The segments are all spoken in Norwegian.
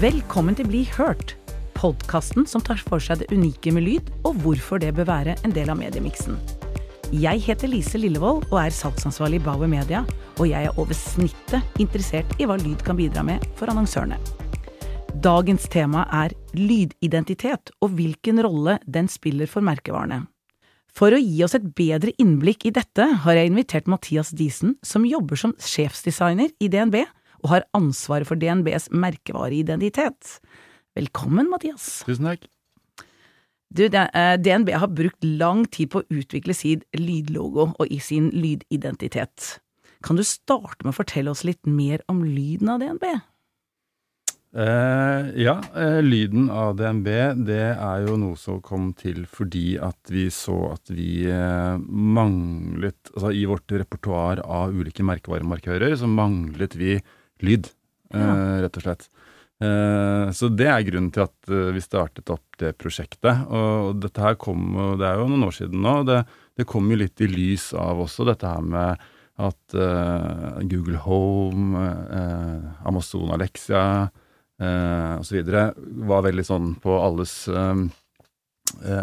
Velkommen til Bli hørt, podkasten som tar for seg det unike med lyd, og hvorfor det bør være en del av mediemiksen. Jeg heter Lise Lillevold og er salgsansvarlig i Bauer Media, og jeg er over snittet interessert i hva lyd kan bidra med for annonsørene. Dagens tema er lydidentitet og hvilken rolle den spiller for merkevarene. For å gi oss et bedre innblikk i dette, har jeg invitert Mathias Diesen, som jobber som sjefsdesigner i DNB og har ansvaret for DNBs merkevareidentitet. Velkommen, Mathias. Tusen takk. Du, DNB har brukt lang tid på å utvikle sin lydlogo og i sin lydidentitet. Kan du starte med å fortelle oss litt mer om lyden av DNB? Eh, ja, eh, lyden av DNB det er jo noe som kom til fordi at vi så at vi eh, manglet Altså i vårt repertoar av ulike merkevaremarkører så manglet vi lyd, ja. rett og slett. Eh, så det er grunnen til at eh, vi startet opp det prosjektet. Og dette her kom, det er jo noen år siden nå, det, det kom jo litt i lys av også dette her med at uh, Google Home, uh, Amazon Alexia uh, osv. var veldig sånn på alles, uh,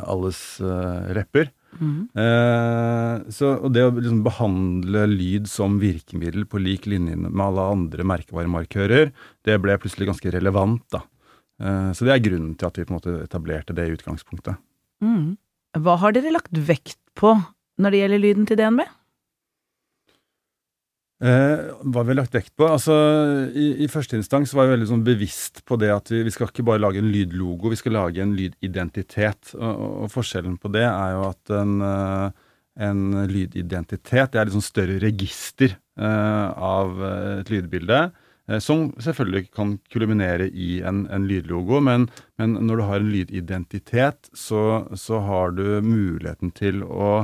alles repper. Mm. Eh, så, og det å liksom behandle lyd som virkemiddel på lik linje med alle andre merkevaremarkører, det ble plutselig ganske relevant. da. Eh, så det er grunnen til at vi på en måte etablerte det i utgangspunktet. Mm. Hva har dere lagt vekt på når det gjelder lyden til DNB? Eh, hva vi lagt vekt på? Altså, i, i, første instans var jeg veldig sånn bevisst på det at vi, vi, skal ikke bare lage en lydlogo, vi skal lage en lydidentitet. Og, og, og forskjellen på det er jo at en, uh, en lydidentitet det er sånn større register eh, av et lydbilde. Uh, som selvfølgelig kan kulminere i en, en lydlogo, men, men, når du har en lydidentitet, så, så har du muligheten til å,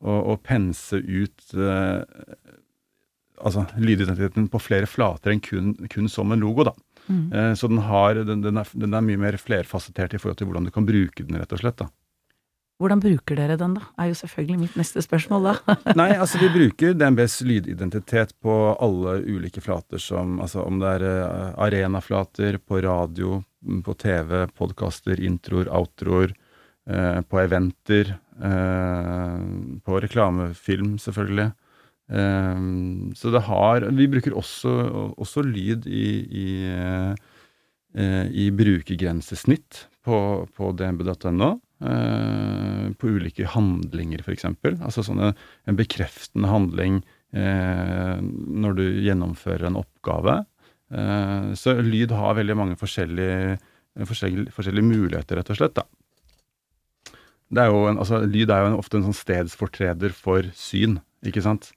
å, å pense ut altså, lydidentiteten på flere flater enn kun, kun som en logo. da. Mm. Eh, så den, har, den, den, er, den, er, mye mer flerfasettert i forhold til hvordan du kan bruke den, rett og slett. da. Hvordan bruker dere den, da? Er jo selvfølgelig mitt neste spørsmål, da. Nei, altså vi bruker DNBs lydidentitet på alle ulike flater som Altså om det er uh, arenaflater, på radio, på TV, podkaster, introer, outroer, uh, på eventer, uh, på reklamefilm, selvfølgelig. Um, så det har Vi bruker også, også lyd i, i, uh, i brukergrensesnitt på, på dnb.no. Uh, eh, på ulike handlinger, f.eks. Altså sånne, en bekreftende handling uh, når du gjennomfører en oppgave. så lyd har veldig mange forskjellige, forskjellige, forskjellige muligheter, rett og slett. da. Er en, altså, lyd er jo en, ofte en sånn stedsfortreder for syn, ikke sant.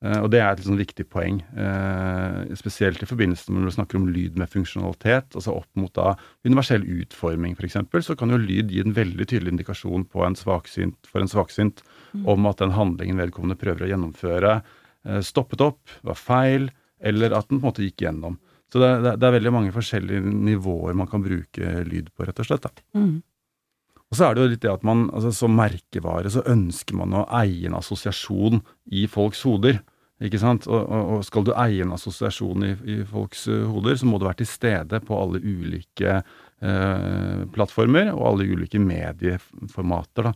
Uh, og det er et sånn viktig poeng, uh, spesielt i forbindelse med når du snakker om lyd med funksjonalitet, altså opp mot da universell utforming f.eks., så kan jo lyd gi en veldig tydelig indikasjon på en svaksynt, for en svaksynt mm. om at den handlingen vedkommende prøver å gjennomføre, uh, stoppet opp, var feil, eller at den på en måte gikk gjennom. Så det, er, det, er veldig mange forskjellige nivåer man kan bruke lyd på, rett og slett. Mm. Og så er det jo litt det at man, altså Som merkevare så ønsker man å eie en assosiasjon i folks hoder. Ikke sant? Og, og, skal du eie en assosiasjon i, i, folks uh, hoder, så må du være til stede på alle ulike eh, plattformer og alle ulike medieformater. da.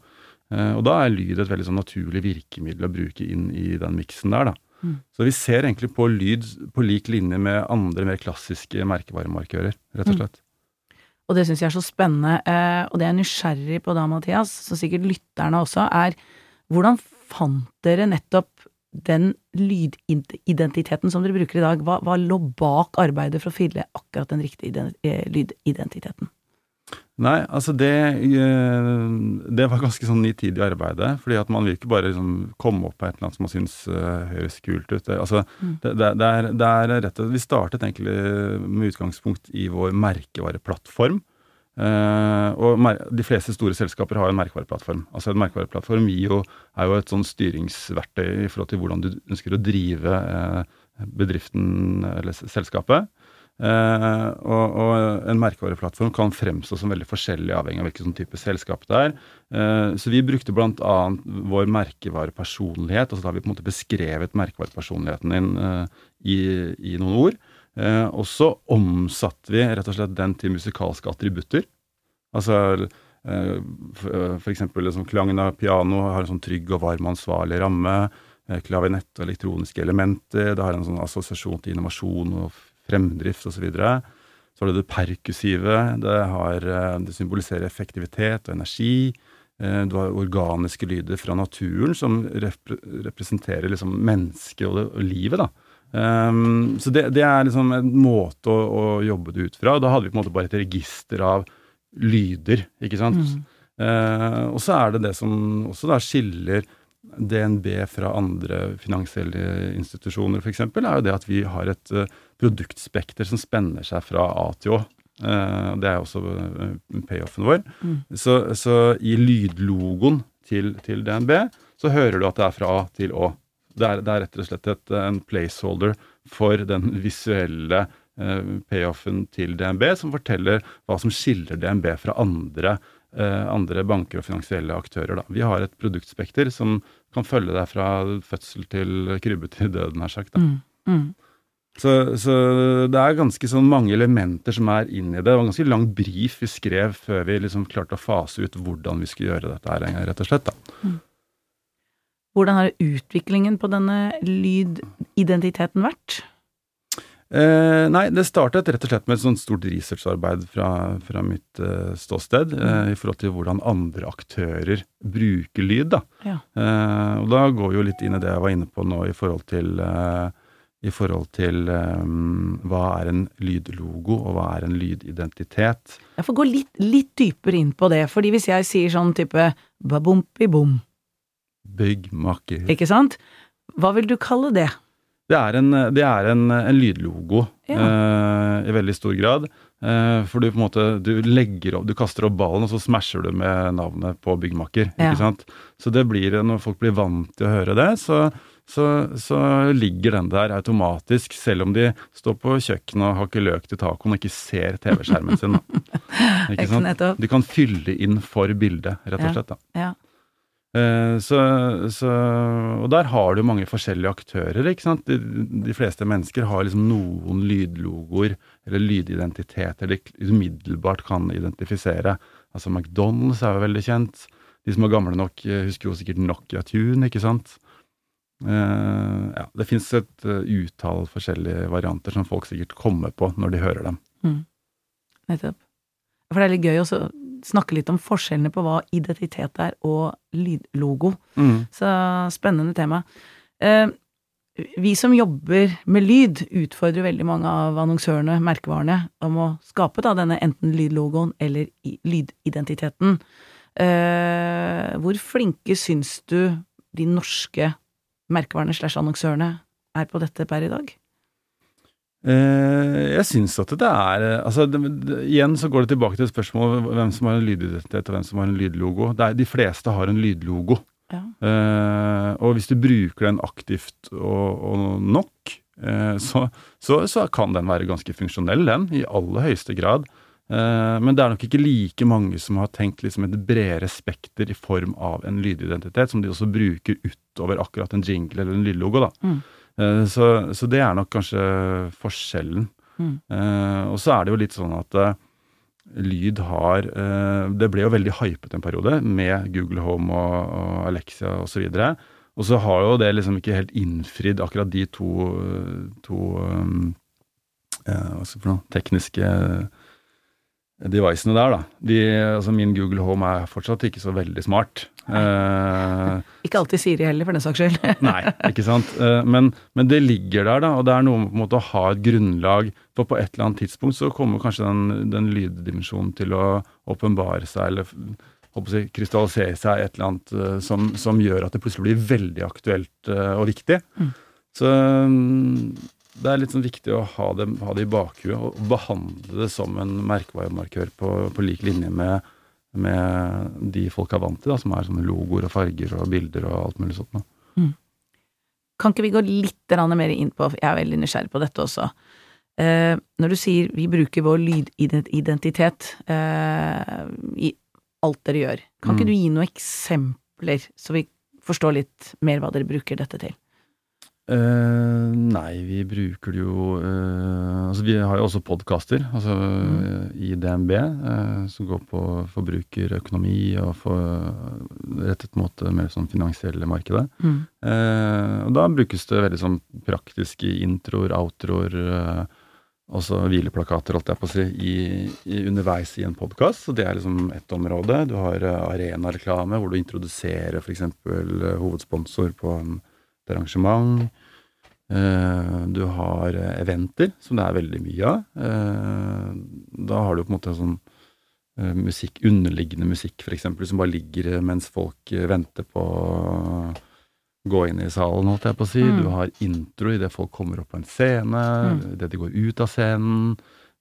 Eh, og da er lyd et veldig sånn naturlig virkemiddel å bruke inn i den miksen der. da. Mm. Så vi ser egentlig på lyd på lik linje med andre mer klassiske merkevaremarkører, rett og mm. slett. Mm. Og det syns jeg er så spennende, og det jeg er nysgjerrig på da, Mathias, så sikkert lytterne også, er hvordan fant dere nettopp den lydidentiteten som dere bruker i dag, hva, hva lå bak arbeidet for å fylle akkurat den riktige eh, lydidentiteten? Nei, altså det, eh, det var ganske sånn nitid i arbeidet. fordi at man vil ikke bare liksom komme opp på et eller annet som man syns uh, høres kult ut. Altså, mm. det, det, det, er, det er rett og Vi startet egentlig med utgangspunkt i vår merkevareplattform. Uh, og de fleste store selskaper har en merkevareplattform. Altså En merkevareplattform jo, er jo et sånn styringsverktøy i forhold til hvordan du ønsker å drive uh, bedriften eller selskapet. Uh, og, og, en merkevareplattform kan fremstå som veldig forskjellig avhengig av hvilken sånn type selskap det er. så vi brukte bl.a. vår merkevarepersonlighet, altså da har vi på en måte beskrevet merkevarepersonligheten din i, i, noen ord. Eh, og så omsatte vi rett og slett den til musikalske attributter. Altså eh, for eksempel liksom, klangen av piano har en sånn trygg og varm ansvarlig ramme. Eh, klavinett og elektroniske elementer. Det har en sånn assosiasjon til innovasjon og fremdrift osv. Så, videre. så har du det perkussive. Det, har, eh, det symboliserer effektivitet og energi. Eh, du har organiske lyder fra naturen som rep representerer liksom mennesket og, og, livet. da. Um, så det, det, er liksom en måte å, å, jobbe det ut fra. Da hadde vi på en måte bare et register av lyder, ikke sant. Mm. Uh, og så er det det som også da skiller DNB fra andre finansielle institusjoner f.eks., er jo det at vi har et uh, produktspekter som spenner seg fra A til Å. Uh, det er også uh, payoffen vår. Mm. Så, så, i lydlogoen til, til, DNB så hører du at det er fra A til Å. Det er, det er rett og slett et, en placeholder for den visuelle eh, payoffen til DNB, som forteller hva som skiller DNB fra andre, eh, andre banker og finansielle aktører. Da. Vi har et produktspekter som kan følge deg fra fødsel til krybbe til døden, nær sagt. Mm, mm. Så, så, det er ganske sånn mange elementer som er inni det. Det var en ganske lang brief vi skrev før vi liksom klarte å fase ut hvordan vi skulle gjøre dette her, rett og slett. da. Mm. Hvordan har utviklingen på denne lydidentiteten vært? Eh, nei, det startet rett og slett med et sånt stort researcharbeid fra, fra mitt eh, ståsted eh, i forhold til hvordan andre aktører bruker lyd. Da. Ja. Eh, og da går vi jo litt inn i det jeg var inne på nå i forhold til, eh, i forhold til um, hva er en lydlogo, og hva er en lydidentitet. Jeg får gå litt, litt dypere inn på det, fordi hvis jeg sier sånn type babompi-bom Byggmaker. Ikke sant? Hva vil du kalle det? Det er en, det er en, en lydlogo ja. uh, i veldig stor grad. Uh, for du på en måte du legger opp, du kaster opp ballen, og så smasher du med navnet på byggmaker. Ja. ikke sant? Så det blir, når folk blir vant til å høre det, så, så, så, ligger den der automatisk, selv om de står på kjøkkenet og hakker løk til tacoen og ikke ser TV-skjermen sin. ikke sant? De kan fylle inn for bildet, rett og slett. da. Ja. Eh, så, så, og der har du mange forskjellige aktører. ikke sant? De, de fleste mennesker har liksom noen lydlogoer eller lydidentiteter de umiddelbart kan identifisere. Altså McDonald's er jo veldig kjent. De som er gamle nok, eh, husker jo sikkert Nokia Tune, ikke sant. Uh, ja, det fins et utall forskjellige varianter som folk sikkert kommer på når de hører dem. Mm. Nettopp. For det er litt gøy også snakke litt om forskjellene på hva identitet er og lydlogo. Mm. Så spennende tema. Eh, vi som jobber med lyd, utfordrer veldig mange av annonsørene, merkevarene, om å skape da denne enten lydlogoen eller lydidentiteten. Eh, hvor flinke syns du de norske merkevarene slash annonsørene er på dette per i dag? Eh, jeg syns at det er altså det, Igjen så går det tilbake til spørsmålet hvem som har en lydidentitet og hvem som har en lydlogo. Er, de fleste har en lydlogo. Ja. Eh, og hvis du bruker den aktivt og, og nok, eh, så, så, så, kan den være ganske funksjonell, den. I aller høyeste grad. Eh, men det er nok ikke like mange som har tenkt liksom et bredere spekter i form av en lydidentitet, som de også bruker utover akkurat en jingle eller en lydlogo. da. Mm. Eh, så, så, det er nok kanskje forskjellen. Mm. Uh, og så er det jo litt sånn at uh, lyd har Det ble jo veldig hypet en periode med Google Home og, og Alexia osv. Og, og så har jo det liksom ikke helt innfridd akkurat de to, to hva skal for noe, tekniske devicene der, da. De, altså min Google Home er fortsatt ikke så veldig smart. Eh, ikke alltid Siri heller, for den saks skyld. nei, ikke sant. Uh, men, men, det ligger der, da. Og det er noe med måte å ha et grunnlag. For på et eller annet tidspunkt så kommer kanskje den, den lyddimensjonen til å åpenbare seg, eller håper jeg, krystallisere seg et eller annet uh, som, som, gjør at det plutselig blir veldig aktuelt uh, og viktig. Mm. Så um, det er litt sånn viktig å ha det, ha det i bakhuet og behandle det som en merkevaremarkør på, på lik linje med, med, de folk er vant til, da, som er sånne logoer og farger og bilder og alt mulig sånt. Mm. Kan ikke vi gå litt mer inn på, jeg er veldig nysgjerrig på dette også. Eh, når du sier vi bruker vår lydidentitet eh, i alt dere gjør, kan mm. ikke du gi noen eksempler, så vi forstår litt mer hva dere bruker dette til? Eh, nei, vi bruker det jo uh, Altså, vi har jo også podkaster altså, Mm. i DNB uh, som går på forbrukerøkonomi og for, rettet mot mer sånn finansielle markedet. Mm. Eh, og da brukes det veldig sånn praktiske introer, outroer, eh, også hvileplakater, holdt jeg på å si, i, i underveis i en podkast. Så det er liksom ett område. Du har eh, arenareklame, hvor du introduserer f.eks. Uh, hovedsponsor på en, et arrangement. Eh, du har eh, eventer, som det er veldig mye av. Eh, da har du på en måte sånn musikk, underliggende musikk f.eks., som bare ligger mens folk venter på å gå inn i salen, holdt jeg på å si. Mm. Du har intro idet folk kommer opp på en scene, Mm. idet de går ut av scenen.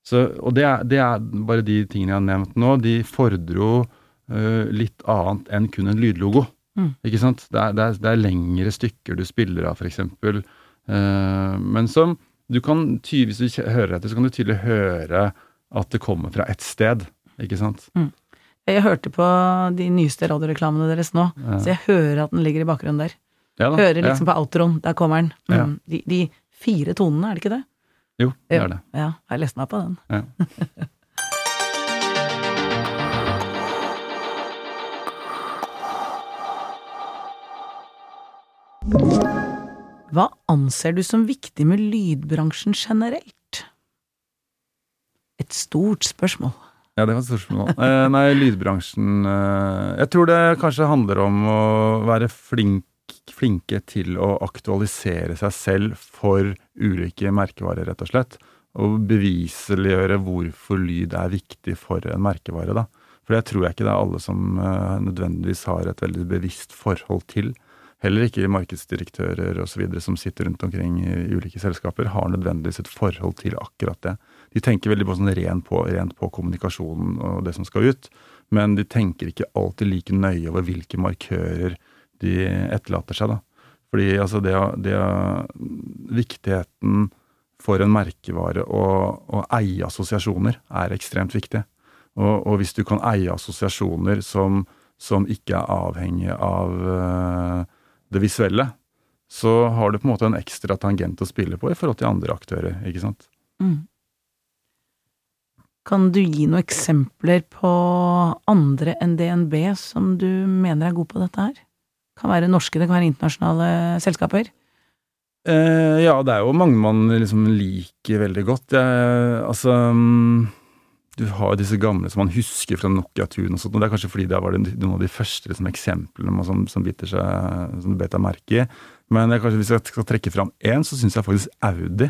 Så, og det er, det er bare de tingene jeg har nevnt nå, de fordrer jo uh, litt annet enn kun en lydlogo. Mm. Ikke sant? Det er, det, er, det er lengre stykker du spiller av, f.eks. Uh, men som du kan Hvis du hører etter, så kan du tydelig høre at det kommer fra ett sted. Ikke sant? Jeg hørte på de nyeste radioreklamene deres nå, Ja. så jeg hører at den ligger i bakgrunnen der. Ja da, Hører ja. liksom på outroen, der kommer den. Mm. Ja. De, de fire tonene, er det ikke det? Jo, det er det. Ja, jeg leste meg på den. Ja. Hva anser du som viktig med lydbransjen generelt? Et stort spørsmål. Ja, det var et spørsmål. Eh, nei, lydbransjen eh, Jeg tror det kanskje handler om å være flink, flinke til å aktualisere seg selv for ulike merkevarer, rett og slett. Og beviseliggjøre hvorfor lyd er viktig for en merkevare, da. For det tror jeg ikke det er alle som eh, nødvendigvis har et veldig bevisst forhold til. Heller ikke markedsdirektører osv. som sitter rundt omkring i ulike selskaper, har nødvendigvis et forhold til akkurat det. De tenker veldig på sånn rent på, rent på kommunikasjonen og det som skal ut, men de tenker ikke alltid like nøye over hvilke markører de etterlater seg. da. Fordi altså det, det Viktigheten for en merkevare å, å eie assosiasjoner er ekstremt viktig. Og, og hvis du kan eie assosiasjoner som, som ikke er avhengig av eh, det visuelle, så har du på en måte en ekstra tangent å spille på i forhold til andre aktører. ikke sant? Mm. Kan du gi noen eksempler på andre enn DNB som du mener er gode på dette her? Kan være norske, det kan være internasjonale selskaper. Eh, ja, det er jo mange man liksom liker veldig godt. Jeg, altså mm, Du har jo disse gamle som man husker fra Nokia-tun og sånt, og det er kanskje fordi det var de- noen av de første liksom, eksemplene som, som biter seg som du bet deg merke i. Men kanskje hvis jeg skal trekke fram én, så syns jeg faktisk Audi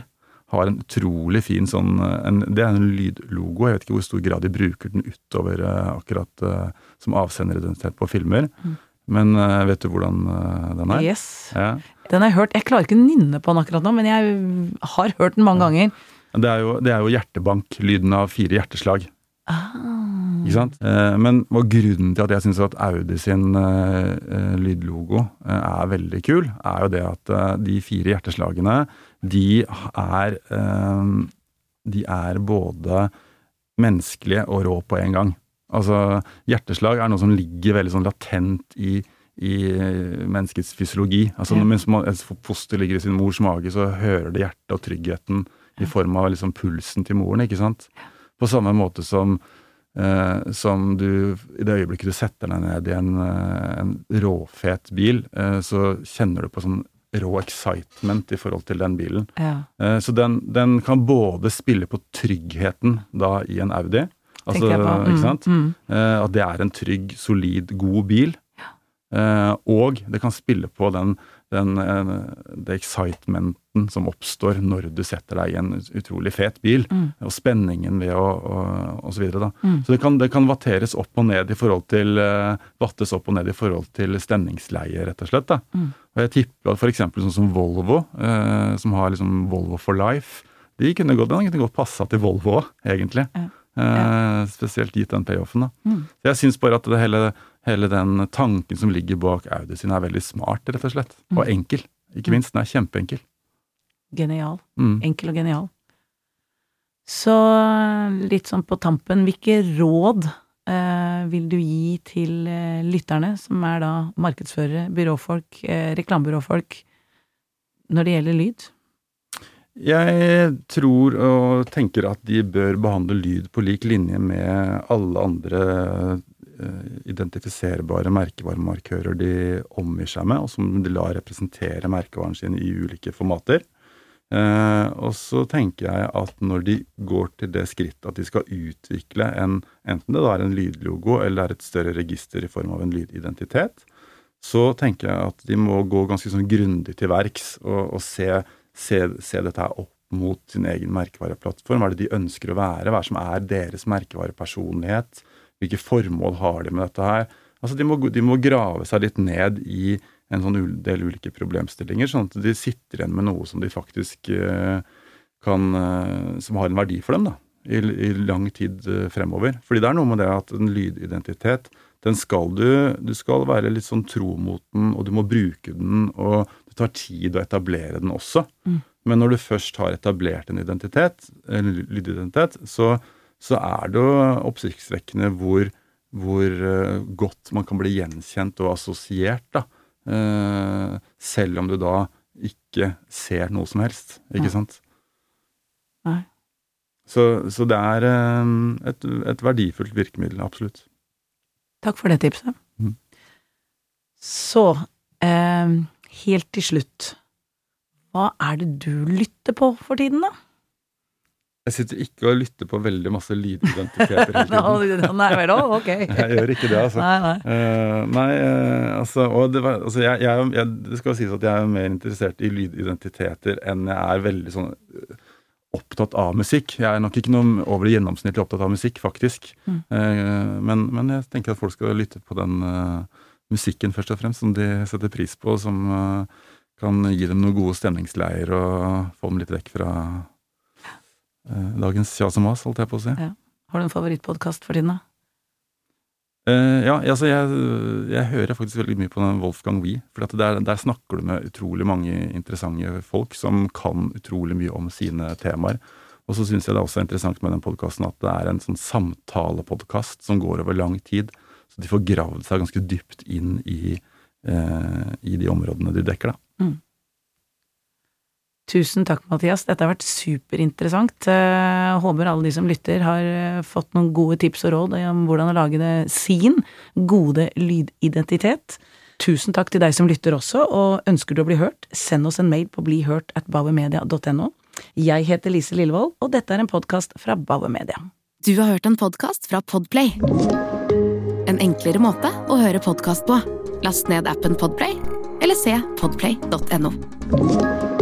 har en utrolig fin sånn en, Det er en lydlogo. Jeg vet ikke hvor stor grad de bruker den utover eh, akkurat uh, som avsenderidentitet på filmer. Mm. Men uh, vet du hvordan uh, den er? Yes. Ja. Den har jeg hørt. Jeg klarer ikke å nynne på den akkurat nå, men jeg har hørt den mange ganger. Det er, jo, det er jo hjertebank, lyden av fire hjerteslag. Ah. Ikke sant? Eh, men og grunnen til at jeg syns at Audi sin eh, eh, lydlogo er veldig kul, er jo det at de fire hjerteslagene, de er De er både menneskelige og rå på en gang. Altså, hjerteslag er noe som ligger veldig sånn latent i, i menneskets fysiologi. Altså, Ja. Mens man, et foster ligger i sin mors mage, så hører det hjertet og tryggheten i form av liksom pulsen til moren, ikke sant? På samme måte som, eh, som du I det øyeblikket du setter deg ned i en, eh, en råfet bil, eh, så kjenner du på sånn rå excitement i forhold til den bilen. Ja. Eh, så den, den kan både spille på tryggheten da i en Audi, altså, mm, ikke sant? Mm, Eh, at det er en trygg, solid, god bil. Eh, og det kan spille på den, den det excitementen som oppstår når du setter deg i en utrolig fet bil, Mm. og spenningen ved å og, osv. så. Mm. Så det kan, det kan vatteres opp og ned i forhold til eh, vattes opp og ned i forhold til stemningsleie, rett og slett. Da. Mm. Og jeg tipper at f.eks. sånn som Volvo, eh, som har liksom Volvo for life, de kunne godt, den kunne godt passa til Volvo òg, egentlig. Ja. Eh, spesielt gitt den payoffen. da. Mm. Så jeg syns bare at det hele, hele den tanken som ligger bak Audi sin, er veldig smart, rett og slett. Mm. Og enkel. Ikke minst. Den er kjempeenkel. Genial. Mm. Enkel og genial. Så litt sånn på tampen, hvilke råd eh, vil du gi til eh, lytterne, som er da markedsførere, byråfolk, eh, reklamebyråfolk? når det gjelder lyd? Jeg tror og tenker at de bør behandle lyd på lik linje med alle andre uh, identifiserbare merkevaremarkører de omgir seg med, og som de lar representere merkevaren sin i ulike formater. Uh, og så tenker jeg at når de går til det skrittet at de skal utvikle en, enten det da er en lydlogo eller er et større register i form av en lydidentitet, så tenker jeg at de må gå ganske sånn grundig til verks og, og se se, se dette her opp mot sin egen merkevareplattform. Hva er det de ønsker å være? Hva er det som er deres merkevarepersonlighet? Hvilke formål har de med dette her? Altså, de må, de må grave seg litt ned i en sånn del ulike problemstillinger, sånn at de sitter igjen med noe som de faktisk uh, kan uh, Som har en verdi for dem, da. I, i lang tid uh, fremover. Fordi det er noe med det at en lydidentitet den skal du Du skal være litt sånn tro mot den, og du må bruke den, og det tar tid å etablere den også. Mm. Men når du først har etablert en identitet, en lydidentitet, så, så er det jo oppsiktsvekkende hvor, hvor godt man kan bli gjenkjent og assosiert, da. Uh, selv om du da ikke ser noe som helst, ikke Nei. sant? Nei. Så, så det er uh, et, et, verdifullt virkemiddel, absolutt. Takk for det tipset. Mm. Så, helt til slutt hva er det du lytter på for tiden, da? Jeg sitter ikke og lytter på veldig masse lydidentiteter hele tiden. nei vel, ok. jeg gjør ikke det, altså. Nei, nei. Uh, nei uh, altså, og det, var, altså jeg, jeg, jeg, det skal sies at jeg er mer interessert i lydidentiteter enn jeg er veldig sånn uh, opptatt av musikk. Jeg er nok ikke noe over det gjennomsnittlig opptatt av musikk, faktisk. Mm. Men, men, jeg tenker at folk skal lytte på den musikken, først og fremst, som de setter pris på, som kan gi dem noen gode stemningsleier og få dem litt vekk fra eh, dagens kjas og mas, holdt jeg på å si. Ja. Har du en favorittpodkast for tiden, da? Eh, ja, altså jeg, jeg, hører faktisk veldig mye på den Wolfgang Wie. For der, der, snakker du med utrolig mange interessante folk som kan utrolig mye om sine temaer. Og så syns jeg det er også interessant med den podkasten at det er en sånn samtalepodkast som går over lang tid. Så de får gravd seg ganske dypt inn i, eh, i de områdene de dekker, da. Mm. Tusen takk, Mathias. Dette har vært superinteressant. Jeg håper alle de som lytter, har eh, fått noen gode tips og råd om hvordan å lage det sin gode lydidentitet. Tusen takk til deg som lytter også, og ønsker du å bli hørt, send oss en mail på blihørt at bauermedia.no. Jeg heter Lise Lillevold, og dette er en podkast fra Bauer Media. Du har hørt en podkast fra Podplay. En enklere måte å høre podkast på. Last ned appen Podplay eller se podplay.no.